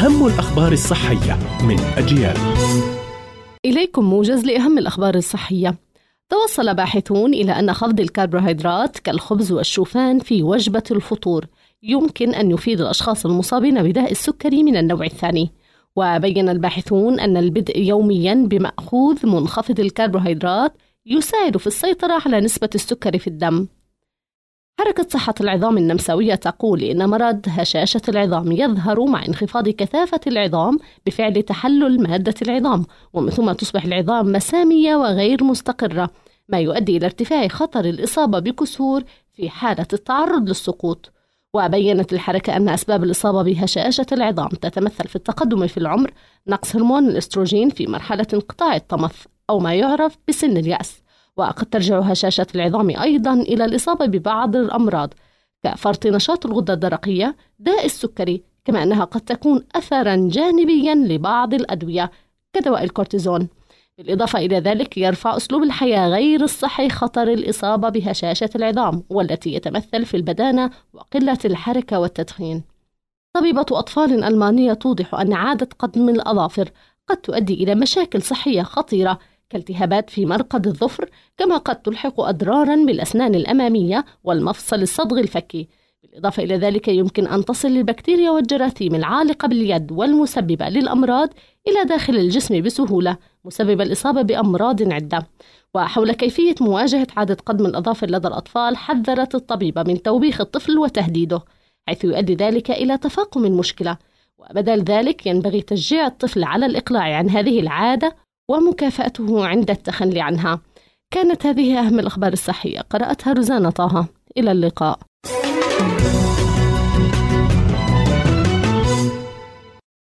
أهم الأخبار الصحية من أجيال. إليكم موجز لأهم الأخبار الصحية. توصل باحثون إلى أن خفض الكربوهيدرات كالخبز والشوفان في وجبة الفطور. يمكن أن يفيد الأشخاص المصابين بداء السكري من النوع الثاني. وبين الباحثون أن البدء يوميا بمأخوذ منخفض الكربوهيدرات يساعد في السيطرة على نسبة السكر في الدم. حركة صحة العظام النمساوية تقول إن مرض هشاشة العظام يظهر مع انخفاض كثافة العظام بفعل تحلل مادة العظام ومن ثم تصبح العظام مسامية وغير مستقرة ما يؤدي إلى ارتفاع خطر الإصابة بكسور في حالة التعرض للسقوط. وبينت الحركة أن أسباب الإصابة بهشاشة العظام تتمثل في التقدم في العمر نقص هرمون الأستروجين في مرحلة انقطاع الطمث أو ما يعرف بسن اليأس. وقد ترجع هشاشة العظام أيضا إلى الإصابة ببعض الأمراض. كفرط نشاط الغدة الدرقية داء السكري كما أنها قد تكون أثرا جانبيا لبعض الأدوية كدواء الكورتيزون. بالإضافة إلى ذلك يرفع أسلوب الحياة غير الصحي خطر الإصابة بهشاشة العظام والتي يتمثل في البدانة وقلة الحركة والتدخين. طبيبة أطفال ألمانية توضح أن عادة قدم الأظافر قد تؤدي إلى مشاكل صحية خطيرة كالتهابات في مرقد الظفر كما قد تلحق أضرارا بالأسنان الأمامية والمفصل الصدغ الفكي. بالإضافة إلى ذلك يمكن أن تصل البكتيريا والجراثيم العالقة باليد والمسببة للأمراض إلى داخل الجسم بسهولة مسبب الإصابة بأمراض عدة. وحول كيفية مواجهة عادة قدم الأظافر لدى الأطفال حذرت الطبيبة من توبيخ الطفل وتهديده حيث يؤدي ذلك إلى تفاقم المشكلة. وبدل ذلك ينبغي تشجيع الطفل على الإقلاع عن هذه العادة ومكافأته عند التخلي عنها. كانت هذه أهم الأخبار الصحية. قرأتها روزانا طه. إلى اللقاء.